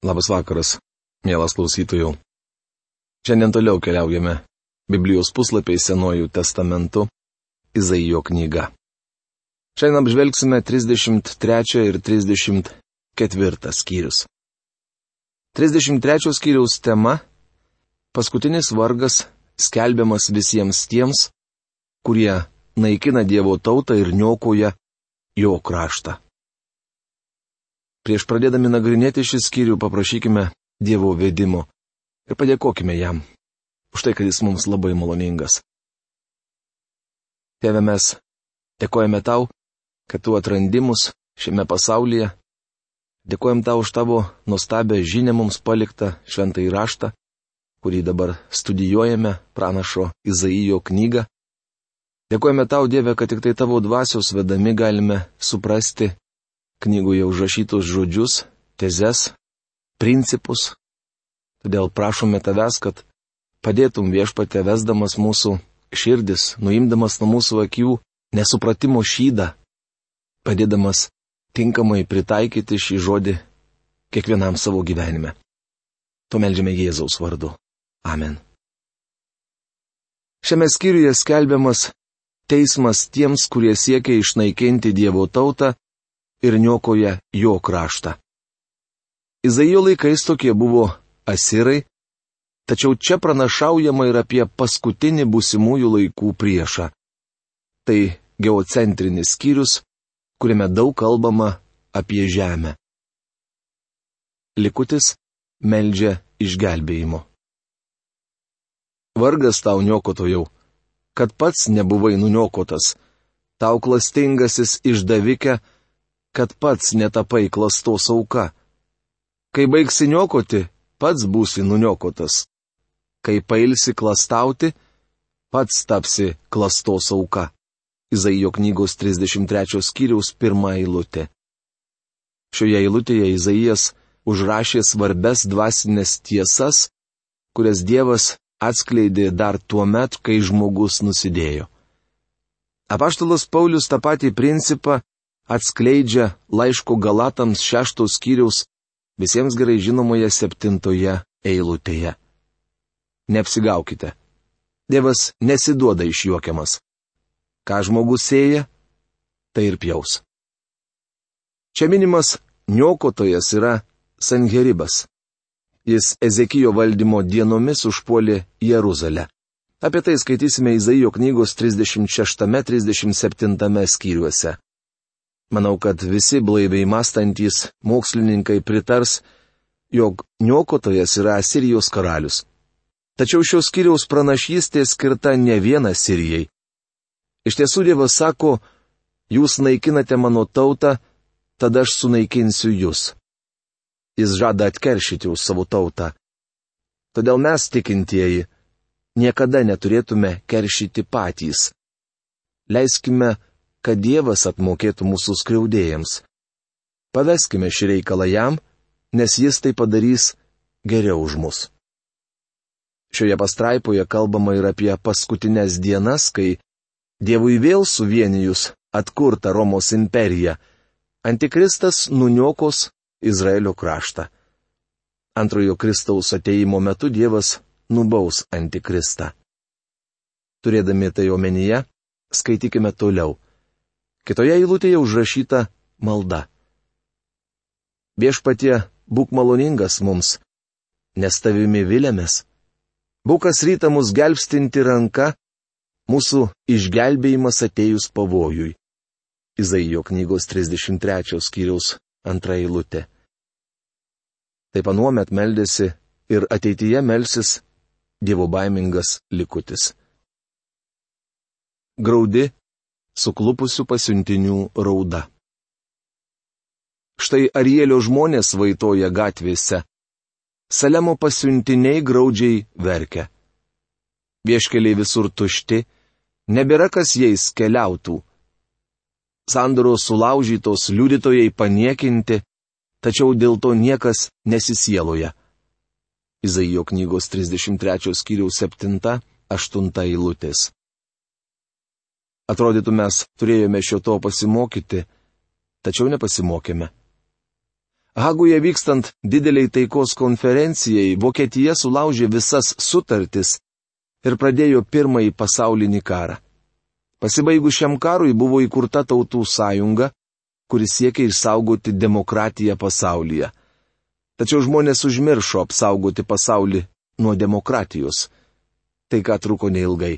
Labas vakaras, mielas klausytojų. Šiandien toliau keliaujame Biblijos puslapiai Senojų testamentu, Izaijo knyga. Šiandien apžvelgsime 33 ir 34 skyrius. 33 skyriaus tema - paskutinis vargas skelbiamas visiems tiems, kurie naikina Dievo tautą ir niokoja jo kraštą. Prieš pradėdami nagrinėti šį skyrių paprašykime Dievo vedimo ir padėkokime jam už tai, kad jis mums labai maloningas. Tėve mes dėkojame tau, kad tu atrandimus šiame pasaulyje. Dėkojam tau už tavo nuostabę žinę mums paliktą šventą įraštą, kurį dabar studijuojame pranašo Izaijo knygą. Dėkojame tau, Dieve, kad tik tai tavo dvasios vedami galime suprasti knygoje užrašytus žodžius, tezes, principus. Todėl prašome tavęs, kad padėtum viešpatė vesdamas mūsų širdis, nuimdamas nuo mūsų akių nesupratimo šydą, padėdamas tinkamai pritaikyti šį žodį kiekvienam savo gyvenime. To melžiame Jėzaus vardu. Amen. Šiame skyriuje skelbiamas teismas tiems, kurie siekia išnaikinti Dievo tautą ir niokoja jo kraštą. Izaijo laikais tokie buvo asirai, tačiau čia pranašaujama ir apie paskutinį būsimųjų laikų priešą. Tai geocentrinis skyrius, kuriame daug kalbama apie žemę. Likutis meldžia išgelbėjimo. Vargas tau niokotojau, kad pats nebuvai nuniokotas, tau klastingasis išdavikė, kad pats netapai klastos auka. Kai baigsi niokoti, pats būsi nuniokotas. Kai pailsi klastauti, pats tapsi klastos auka. Izaijo knygos 33 skyriaus pirmą eilutę. Šioje eilutėje Izaijas užrašė svarbes dvasinės tiesas, kurias Dievas atskleidė dar tuo met, kai žmogus nusidėjo. Apaštalas Paulius tą patį principą atskleidžia laiško Galatams šeštos skyriaus visiems gerai žinomoje septintoje eilutėje. Neapsigaukite. Dievas nesiduoda išjuokiamas. Ką žmogus sėja, tai ir pjaus. Čia minimas niokotojas yra Sanheribas. Jis Ezekijo valdymo dienomis užpuolė Jeruzalę. Apie tai skaitysime Izaijo knygos 36-37 skyriuose. Manau, kad visi blaiviai mąstantis mokslininkai pritars, jog niokotojas yra Asirijos karalius. Tačiau šios skiriaus pranašystė skirta ne viena Sirijai. Iš tiesų Dievas sako, jūs naikinate mano tautą, tada aš sunaikinsiu jūs. Jis žada atkeršyti už savo tautą. Todėl mes tikintieji niekada neturėtume keršyti patys. Leiskime kad Dievas apmokėtų mūsų skriaudėjams. Paveskime šį reikalą jam, nes jis tai padarys geriau už mus. Šioje pastraipoje kalbama ir apie paskutinės dienas, kai Dievui vėl suvienijus atkurta Romos imperija, Antikristas nuniokos Izraelio kraštą. Antrojo Kristaus ateimo metu Dievas nubaus Antikristą. Turėdami tai omenyje, skaitykime toliau. Kitoje eilutėje užrašyta malda. Viešpatie, būk maloningas mums, nes tavimi vilėmės. Būk kas rytą mus gelbstinti ranka, mūsų išgelbėjimas atejus pavojui. Izaijo knygos 33 skyriaus antra eilutė. Taip anuomet meldėsi ir ateityje melsis Dievo baimingas likutis. Graudi suklupusių pasiuntinių rauda. Štai Arielio žmonės vaitoja gatvėse. Salemo pasiuntiniai graudžiai verkia. Vieškeliai visur tušti, nebėra kas jais keliautų. Sandoros sulaužytos liudytojai paniekinti, tačiau dėl to niekas nesisieloja. Izaijo knygos 33 skyriaus 7-8 eilutės. Atrodytų mes turėjome šio to pasimokyti, tačiau nepasimokėme. Haguje vykstant dideliai taikos konferencijai, Vokietija sulaužė visas sutartis ir pradėjo pirmąjį pasaulinį karą. Pasibaigus šiam karui buvo įkurta tautų sąjunga, kuris siekia išsaugoti demokratiją pasaulyje. Tačiau žmonės užmiršo apsaugoti pasaulį nuo demokratijos. Tai ką truko neilgai.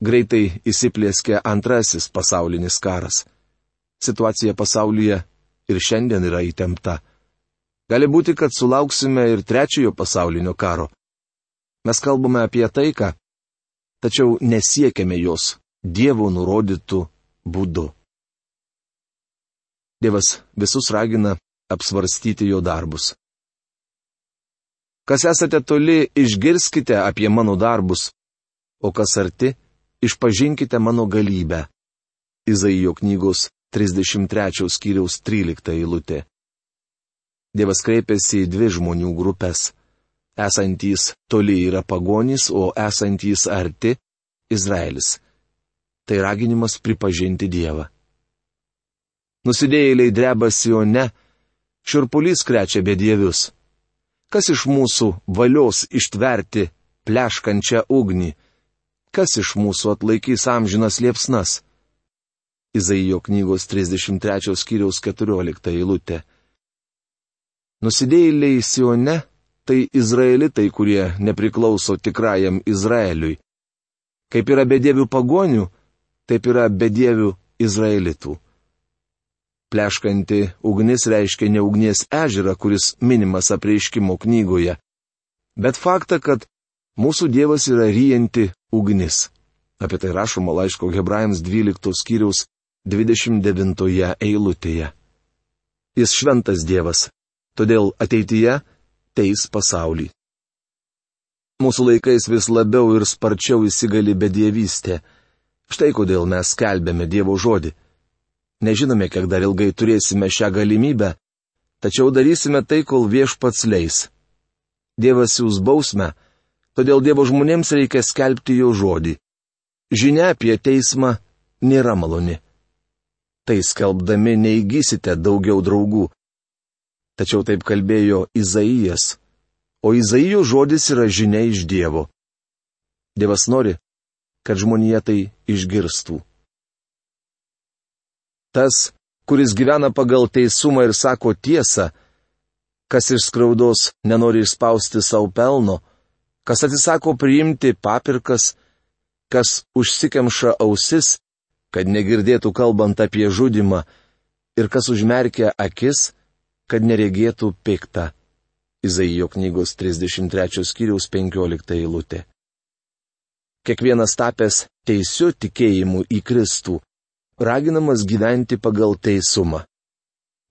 Greitai įsiplėskė antrasis pasaulinis karas. Situacija pasaulyje ir šiandien yra įtempta. Gali būti, kad sulauksime ir trečiojo pasaulinio karo. Mes kalbame apie taiką, tačiau nesiekėme jos Dievo nurodytų būdu. Dievas visus ragina apsvarstyti jo darbus. Kas esate toli, išgirskite apie mano darbus, o kas arti, išpažinkite mano galybę. Izaijo knygos 33 skyriaus 13 eilutė. Dievas kreipėsi į dvi žmonių grupės. Esantys toli yra pagonys, o esantys arti - Izraelis. Tai raginimas pripažinti Dievą. Nusidėjėliai dreba Sione, širpulys krečia bedievius. Kas iš mūsų valios ištverti pleškančią ugnį? Kas iš mūsų atlaikys amžinas liepsnas? Izaijo knygos 33 skyriaus 14 eilutė. Nusidėjėliai Sione - tai izraelitai, kurie nepriklauso tikrajam Izraeliui. Kaip yra bedievių pagonių, taip yra bedievių izraelitų. Pleškanti ugnis reiškia ne ugnies ežerą, kuris minimas apreiškimo knygoje, bet faktą, kad mūsų Dievas yra ryjanti ugnis. Apie tai rašoma laiško hebrajams 12 skyriaus 29 eilutėje. Jis šventas Dievas, todėl ateityje teis pasaulį. Mūsų laikais vis labiau ir sparčiau įsigali bedievystė. Štai kodėl mes skelbėme Dievo žodį. Nežinome, kiek dar ilgai turėsime šią galimybę, tačiau darysime tai, kol viešpats leis. Dievas jūs bausme, todėl Dievo žmonėms reikia skelbti jo žodį. Žinia apie teismą nėra maloni tai skelbdami neįgysite daugiau draugų. Tačiau taip kalbėjo Izaijas, o Izaijo žodis yra žinia iš Dievo. Dievas nori, kad žmonija tai išgirstų. Tas, kuris gyvena pagal teisumą ir sako tiesą, kas iš skriaudos nenori išspausti savo pelno, kas atsisako priimti papirkas, kas užsikemša ausis, kad negirdėtų kalbant apie žudimą, ir kas užmerkia akis, kad neregėtų piktą. Izaijo knygos 33 skyriaus 15 eilutė. Kiekvienas tapęs teisiu tikėjimu į Kristų, raginamas gyventi pagal teisumą.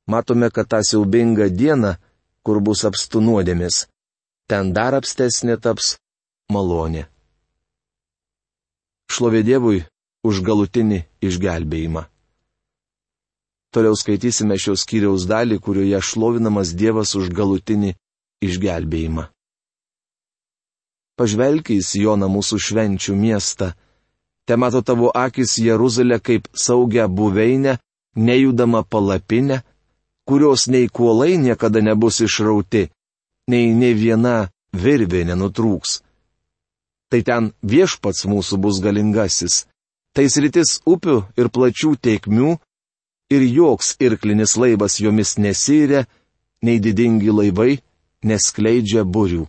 Matome, kad tą siaubingą dieną, kur bus apstu nuodėmis, ten dar apstesnė taps malonė. Šlovė Dievui už galutinį išgelbėjimą. Toliau skaitysime šios skyriaus dalį, kurioje šlovinamas Dievas už galutinį išgelbėjimą. Pažvelk į Sioną mūsų švenčių miestą. Te mato tavo akis Jeruzalę kaip saugią buveinę, nejudama palapinę, kurios nei kuolai niekada nebus išrauti, nei ne viena virvė nenutrūks. Tai ten viešpats mūsų bus galingasis Tai sritis upių ir plačių teikmių, ir joks irklinis laivas jomis nesirė, nei didingi laivai neskleidžia burių.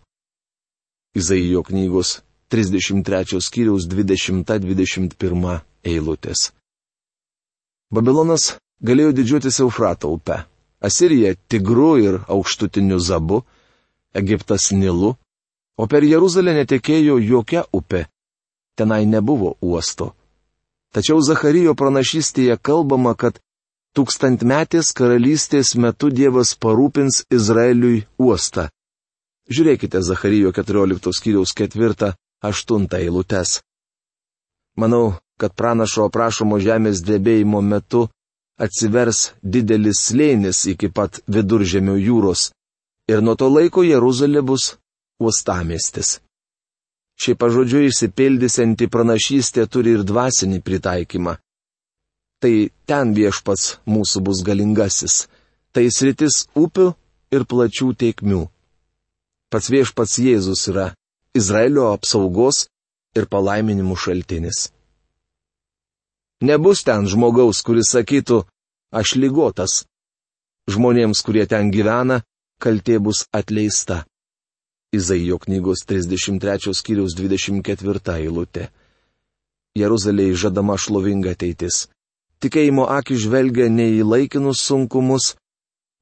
Izaijo knygos 33 skyriaus 20-21 eilutės. Babilonas galėjo didžiuotis Eufrato upe, Asirija Tigru ir aukštutiniu Zabu, Egiptas Nilu, o per Jeruzalę netekėjo jokia upė, tenai nebuvo uosto. Tačiau Zacharyjo pranašystėje kalbama, kad tūkstantmetės karalystės metu Dievas parūpins Izraeliui uostą. Žiūrėkite Zacharyjo 14 skyriaus 4-8 eilutes. Manau, kad pranašo aprašomo žemės drebėjimo metu atsivers didelis slėnis iki pat viduržėmio jūros ir nuo to laiko Jeruzalė bus uostamestis. Šiaip pažodžiu išsipildysianti pranašystė turi ir dvasinį pritaikymą. Tai ten viešpats mūsų bus galingasis. Tai sritis upių ir plačių teikmių. Pats viešpats Jėzus yra Izraelio apsaugos ir palaiminimų šaltinis. Nebus ten žmogaus, kuris sakytų, aš lygotas. Žmonėms, kurie ten gyvena, kaltė bus atleista. Izaijo knygos 33 skyriaus 24 eilutė. Jeruzalėje žadama šlovinga ateitis. Tikėjimo akis žvelgia ne į laikinus sunkumus,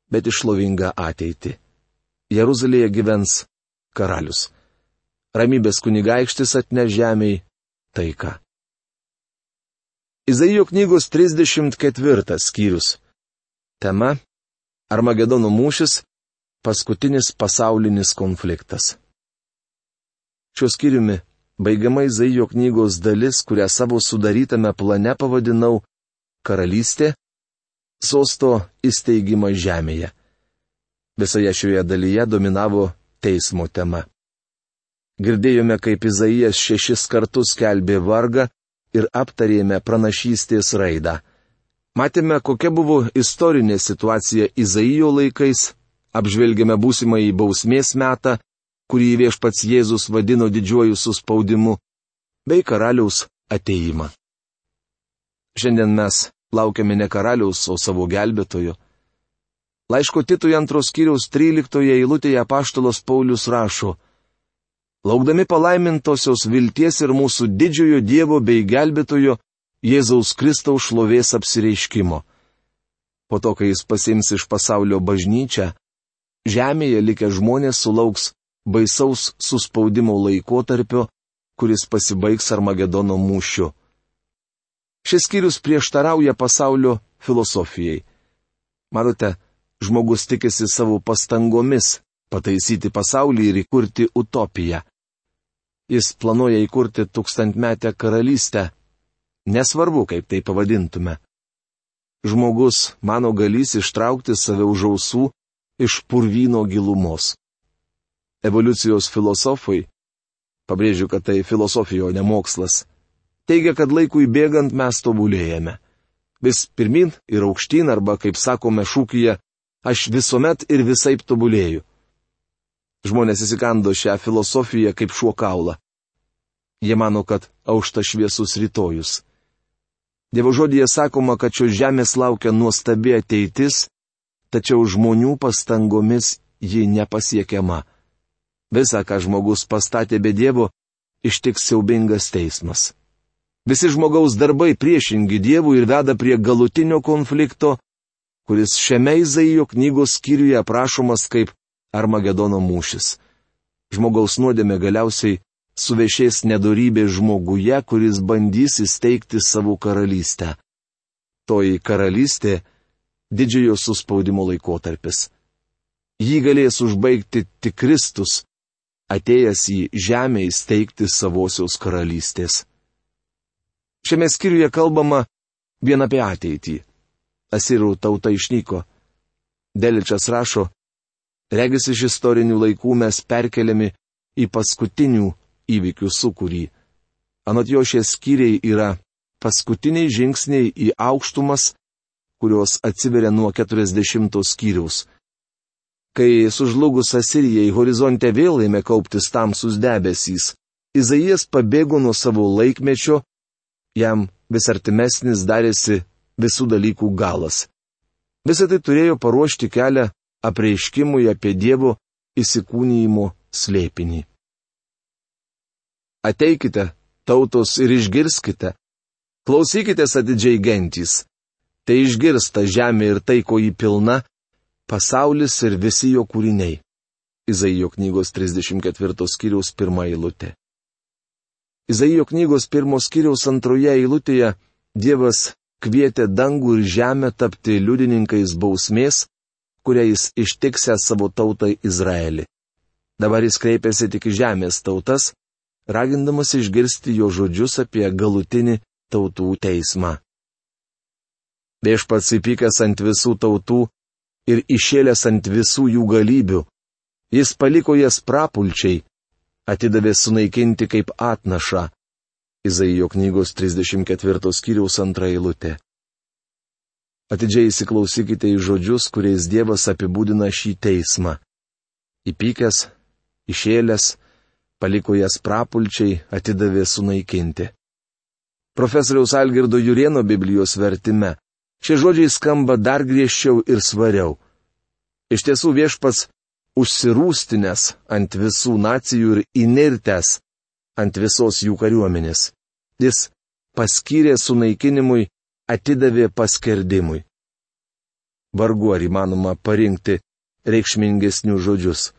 bet į šlovingą ateitį. Jeruzalėje gyvens karalius. Ramybės kunigaikštis atneš žemiai taiką. Izaijo knygos 34 skyrius. Tema - Armagedono mūšis paskutinis pasaulinis konfliktas. Šiuo skyriumi baigiama Izaijo knygos dalis, kurią savo sudarytame plane pavadinau Karalystė - sosto įsteigimas žemėje. Visoje šioje dalyje dominavo teismo tema. Girdėjome, kaip Izaijas šešis kartus kelbė vargą ir aptarėme pranašystės raidą. Matėme, kokia buvo istorinė situacija Izaijo laikais apžvelgėme būsimąjį bausmės metą, kurį viešpats Jėzus vadino didžiuoju suspaudimu, bei karaliaus ateimą. Šiandien mes laukiame ne karaliaus, o savo gelbėtojo. Laiško Titui antros kiriaus 13 eilutėje paštalos Paulius rašo, Laukdami palaimintosios vilties ir mūsų didžiojo Dievo bei gelbėtojo Jėzaus Kristaus šlovės apsireiškimo. Po to, kai jis pasims iš pasaulio bažnyčią, žemėje likę žmonės sulauks baisaus suspaudimo laikotarpio, kuris pasibaigs Armagedono mūšiu. Šis skyrius prieštarauja pasaulio filosofijai. Matote, žmogus tikisi savo pastangomis pataisyti pasaulį ir įkurti utopiją. Jis planuoja įkurti tūkstantmetę karalystę. Nesvarbu, kaip tai pavadintume. Žmogus mano galys ištraukti save už ausų iš purvyno gilumos. Evoliucijos filosofai, pabrėžiu, kad tai filosofija, o ne mokslas, teigia, kad laikui bėgant mes tobulėjame. Vis pirmin ir aukštyn arba, kaip sakome šūkyje, aš visuomet ir visai tobulėju. Žmonės įsikando šią filosofiją kaip šuo kaulą. Jie mano, kad aušta šviesus rytojus. Dievo žodėje sakoma, kad šios žemės laukia nuostabi ateitis, tačiau žmonių pastangomis ji nepasiekiama. Visa, ką žmogus pastatė be Dievo, ištiks siaubingas teismas. Visi žmogaus darbai priešingi Dievui ir veda prie galutinio konflikto, kuris šiame Izaijo knygos skyriuje aprašomas kaip Armagedono mūšis. Žmogaus nuodėmė galiausiai suvešės nedorybė žmoguje, kuris bandys įsteigti savo karalystę. Toji karalystė didžiojo suspaudimo laikotarpis. Jį galės užbaigti tik Kristus, atėjęs į žemę įsteigti savosios karalystės. Šiame skyriuje kalbama vien apie ateitį. Asirų tauta išnyko. Deličas rašo, regis iš istorinių laikų mes perkeliami į paskutinių įvykių sukūrį. Anot jo šie skyriai yra paskutiniai žingsniai į aukštumas, kurios atsiveria nuo 40 skyriaus. Kai sužlugus Asirijai horizonte vėl ėmė kauptis tamsus debesys, Izaijas pabėgo nuo savo laikmečio, jam vis artimesnis darėsi visų dalykų galas. Visą tai turėjo paruošti kelią apreiškimui apie Dievo įsikūnyjimo slėpinį. Ateikite, tautos, ir išgirskite. Klausykitės atidžiai gentys tai išgirsta žemė ir tai, ko jį pilna, pasaulis ir visi jo kūriniai. Izaijo knygos 34 skyriaus pirmą eilutę. Izaijo knygos pirmos skyriaus antroje eilutėje Dievas kvietė dangų ir žemę tapti liudininkais bausmės, kurią jis ištiksė savo tautai Izraelį. Dabar jis kreipėsi tik į žemės tautas, ragindamas išgirsti jo žodžius apie galutinį tautų teismą. Viešpats įpykęs ant visų tautų ir išėlęs ant visų jų galybių. Jis paliko jas prapulčiai, atidavė sunaikinti kaip atnašą. Izaijo knygos 34 skyriaus antra eilutė. Atidžiai įsiklausykite į žodžius, kuriais Dievas apibūdina šį teismą. Įpykęs, išėlęs, paliko jas prapulčiai, atidavė sunaikinti. Profesoriaus Algirdo Jurieno Biblijos vertime šie žodžiai skamba dar griežčiau ir svariau. Iš tiesų viešpats užsirūstinės ant visų nacijų ir įnirtęs ant visos jų kariuomenės. Jis paskyrė sunaikinimui, atidavė paskerdimui. Vargu ar įmanoma parinkti reikšmingesnių žodžius.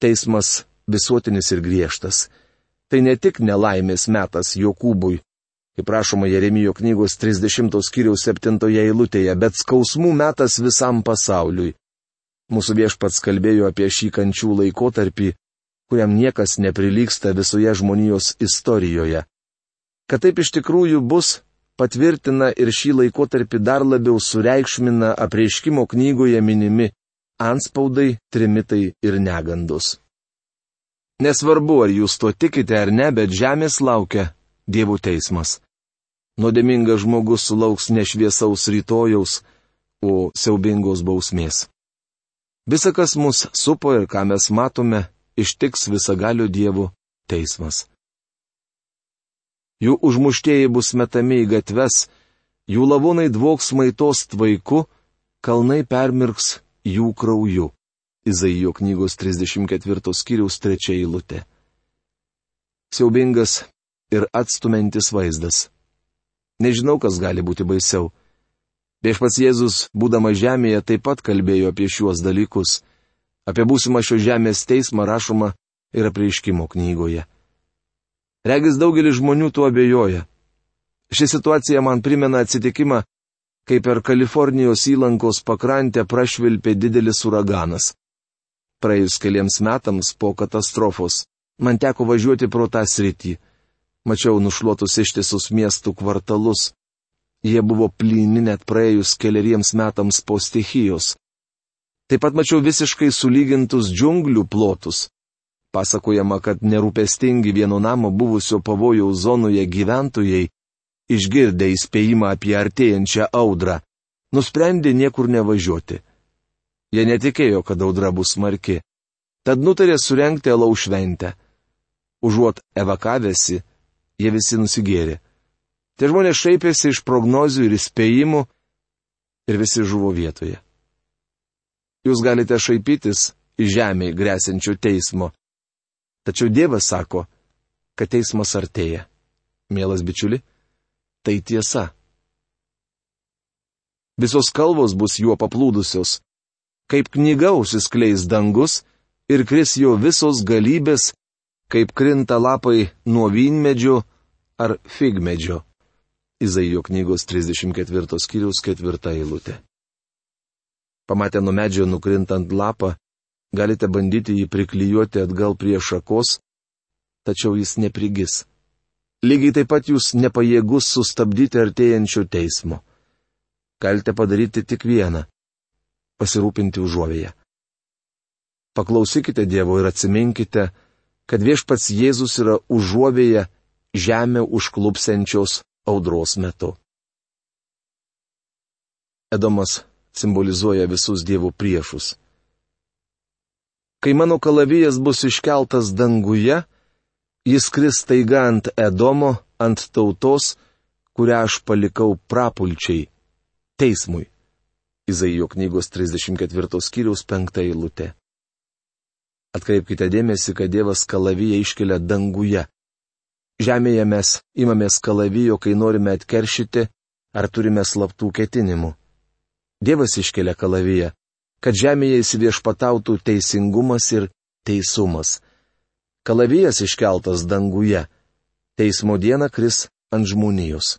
Teismas visuotinis ir griežtas. Tai ne tik nelaimės metas Jokūbui, kaip rašoma Jeremijo knygos 30 skyriaus 7 eilutėje, bet skausmų metas visam pasauliui. Mūsų viešpats kalbėjo apie šį kančių laikotarpį, kuriam niekas neprilyksta visoje žmonijos istorijoje. Kad taip iš tikrųjų bus, patvirtina ir šį laikotarpį dar labiau sureikšmina apreiškimo knygoje minimi anspaudai, trimitai ir negandos. Nesvarbu, ar jūs to tikite ar ne, bet žemės laukia Dievo teismas. Nuodėmingas žmogus sulauks nešviesaus rytojaus, o siaubingos bausmės. Visa, kas mus supo ir ką mes matome, ištiks visagalio Dievo teismas. Jų užmuštieji bus metami į gatves, jų lavonai dvoks maitos tvaiku, kalnai permirks jų krauju. Izaijo knygos 34 skyriaus 3 eilutė. Siaubingas ir atstumiantis vaizdas. Nežinau, kas gali būti baisiau. Viešpats Jėzus, būdamas žemėje, taip pat kalbėjo apie šiuos dalykus. Apie būsimą šios žemės teismą rašoma ir apreiškimo knygoje. Regis daugelis žmonių tuo abejoja. Ši situacija man primena atsitikimą, kai per Kalifornijos įlankos pakrantę prašvilpė didelis uraganas. Praėjus keliams metams po katastrofos man teko važiuoti pro tą sritį. Mačiau nušluotus ištisus miestų kvartalus. Jie buvo plyni net praėjus keliariems metams po stichijos. Taip pat mačiau visiškai sulygintus džiunglių plotus. Pasakojama, kad nerūpestingi vieno namo buvusio pavojaus zonoje gyventojai, išgirdę įspėjimą apie artėjančią audrą, nusprendė niekur nevažiuoti. Jie netikėjo, kad audra bus smarki. Tad nutarė surenkti alau šventę. Užuot evakavęsi, jie visi nusigėrė. Tie žmonės šaipėsi iš prognozių ir įspėjimų ir visi žuvo vietoje. Jūs galite šaipytis iš žemėje grėsinčio teismo. Tačiau Dievas sako, kad teismas artėja. Mielas bičiuli, tai tiesa. Visos kalbos bus juo paplūdusios. Kaip knyga užsiskleis dangus ir kris jo visos galybės kaip krinta lapai nuo vynmedžio ar figmedžio. Izaijo knygos 34 skyrius 4 eilutė. Pamatę nuo medžio nukrintant lapą, galite bandyti jį priklyjuoti atgal prie šakos, tačiau jis neprigis. Lygiai taip pat jūs nepajėgus sustabdyti artėjančio teismo. Galite padaryti tik vieną - pasirūpinti užuovėje. Paklausykite Dievo ir atsiminkite, kad viešpats Jėzus yra užuovėje žemę užklupsiančios audros metu. Edomas simbolizuoja visus dievų priešus. Kai mano kalavijas bus iškeltas danguje, jis kris taiga ant Edomo, ant tautos, kurią aš palikau prapulčiai - teismui. Izaijo knygos 34 skyriaus 5 eilutė. Atkreipkite dėmesį, kad Dievas kalaviją iškelia danguje. Žemėje mes imamės kalavijo, kai norime atkeršyti ar turime slaptų ketinimų. Dievas iškelia kalaviją, kad žemėje įsiviešpatautų teisingumas ir teisumas. Kalavijas iškeltas danguje. Teismo diena kris ant žmonijos.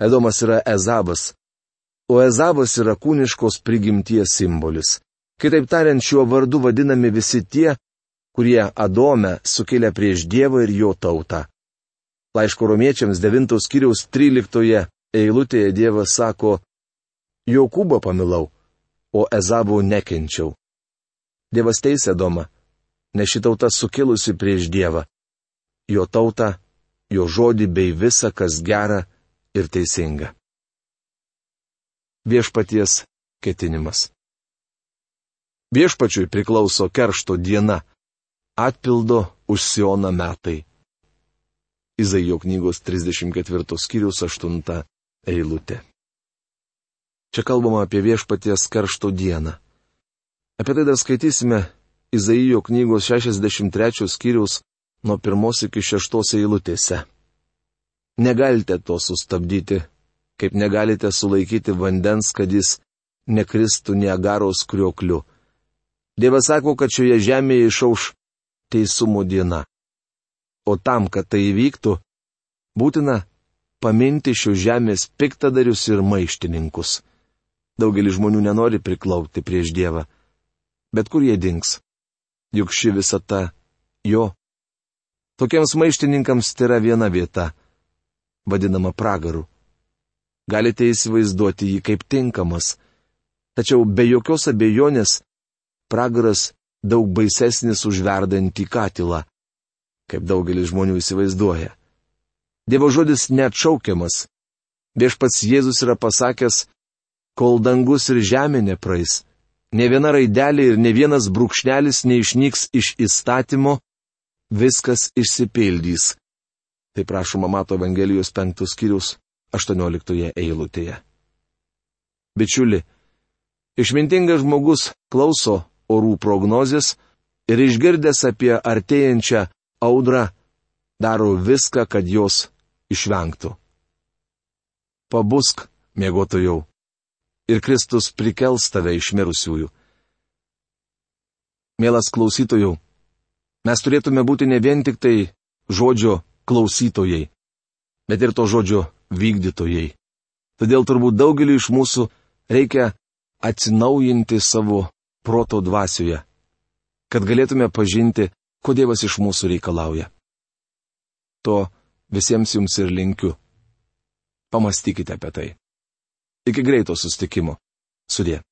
Edomas yra Ezabas, o Ezabas yra kūniškos prigimties simbolis. Kitaip tariant, šiuo vardu vadinami visi tie, kurie Adome sukėlė prieš Dievą ir jo tautą. Laiško romiečiams 9 skyriaus 13 eilutėje Dievas sako, Jokūbą pamilau, o Ezavų nekenčiau. Dievas teisė Domą, nes ši tauta sukilusi prieš Dievą. Jo tautą, jo žodį bei visa, kas gera ir teisinga. viešpaties ketinimas. Viešpačiui priklauso keršto diena, atpildo už Sioną metai. Izaijo knygos 34 skyrius 8 eilutė. Čia kalbama apie viešpaties keršto dieną. Apie tai dar skaitysime Izaijo knygos 63 skyrius nuo 1 iki 6 eilutėse. Negalite to sustabdyti, kaip negalite sulaikyti vandens, kad jis nekristų Niagaros kriokliu. Dievas sako, kad šioje žemėje išauš teisumo diena. O tam, kad tai įvyktų, būtina paminti šios žemės piktadarius ir maištininkus. Daugelis žmonių nenori priklaupti prieš Dievą. Bet kur jie dings? Juk ši visata jo. Tokiems maištininkams tai yra viena vieta - vadinama pragaru. Galite įsivaizduoti jį kaip tinkamas. Tačiau be jokios abejonės pragaras daug baisesnis už verdantį katilą, kaip daugelis žmonių įsivaizduoja. Dievo žodis neatšaukiamas. Viešpats Jėzus yra pasakęs, kol dangus ir žemė nepraeis, ne viena raidelė ir ne vienas brūkšnelis neišnyks iš įstatymo, viskas išsipildys. Tai prašoma Mato Evangelijos penktos skyrius 18 eilutėje. Bičiuli, išmintingas žmogus klauso orų prognozės ir išgirdęs apie artėjančią audrą, daro viską, kad jos išvengtų. Pabusk, mėgotojau ir Kristus prikels tave iš mirusiųjų. Mielas klausytojų, mes turėtume būti ne vien tik tai žodžio klausytojai, bet ir to žodžio vykdytojai. Todėl turbūt daugeliu iš mūsų reikia atsinaujinti savo proto dvasioje, kad galėtume pažinti, ko Dievas iš mūsų reikalauja. To visiems jums ir linkiu. Pamastykite apie tai. Iki greito sustikimo. Sudė.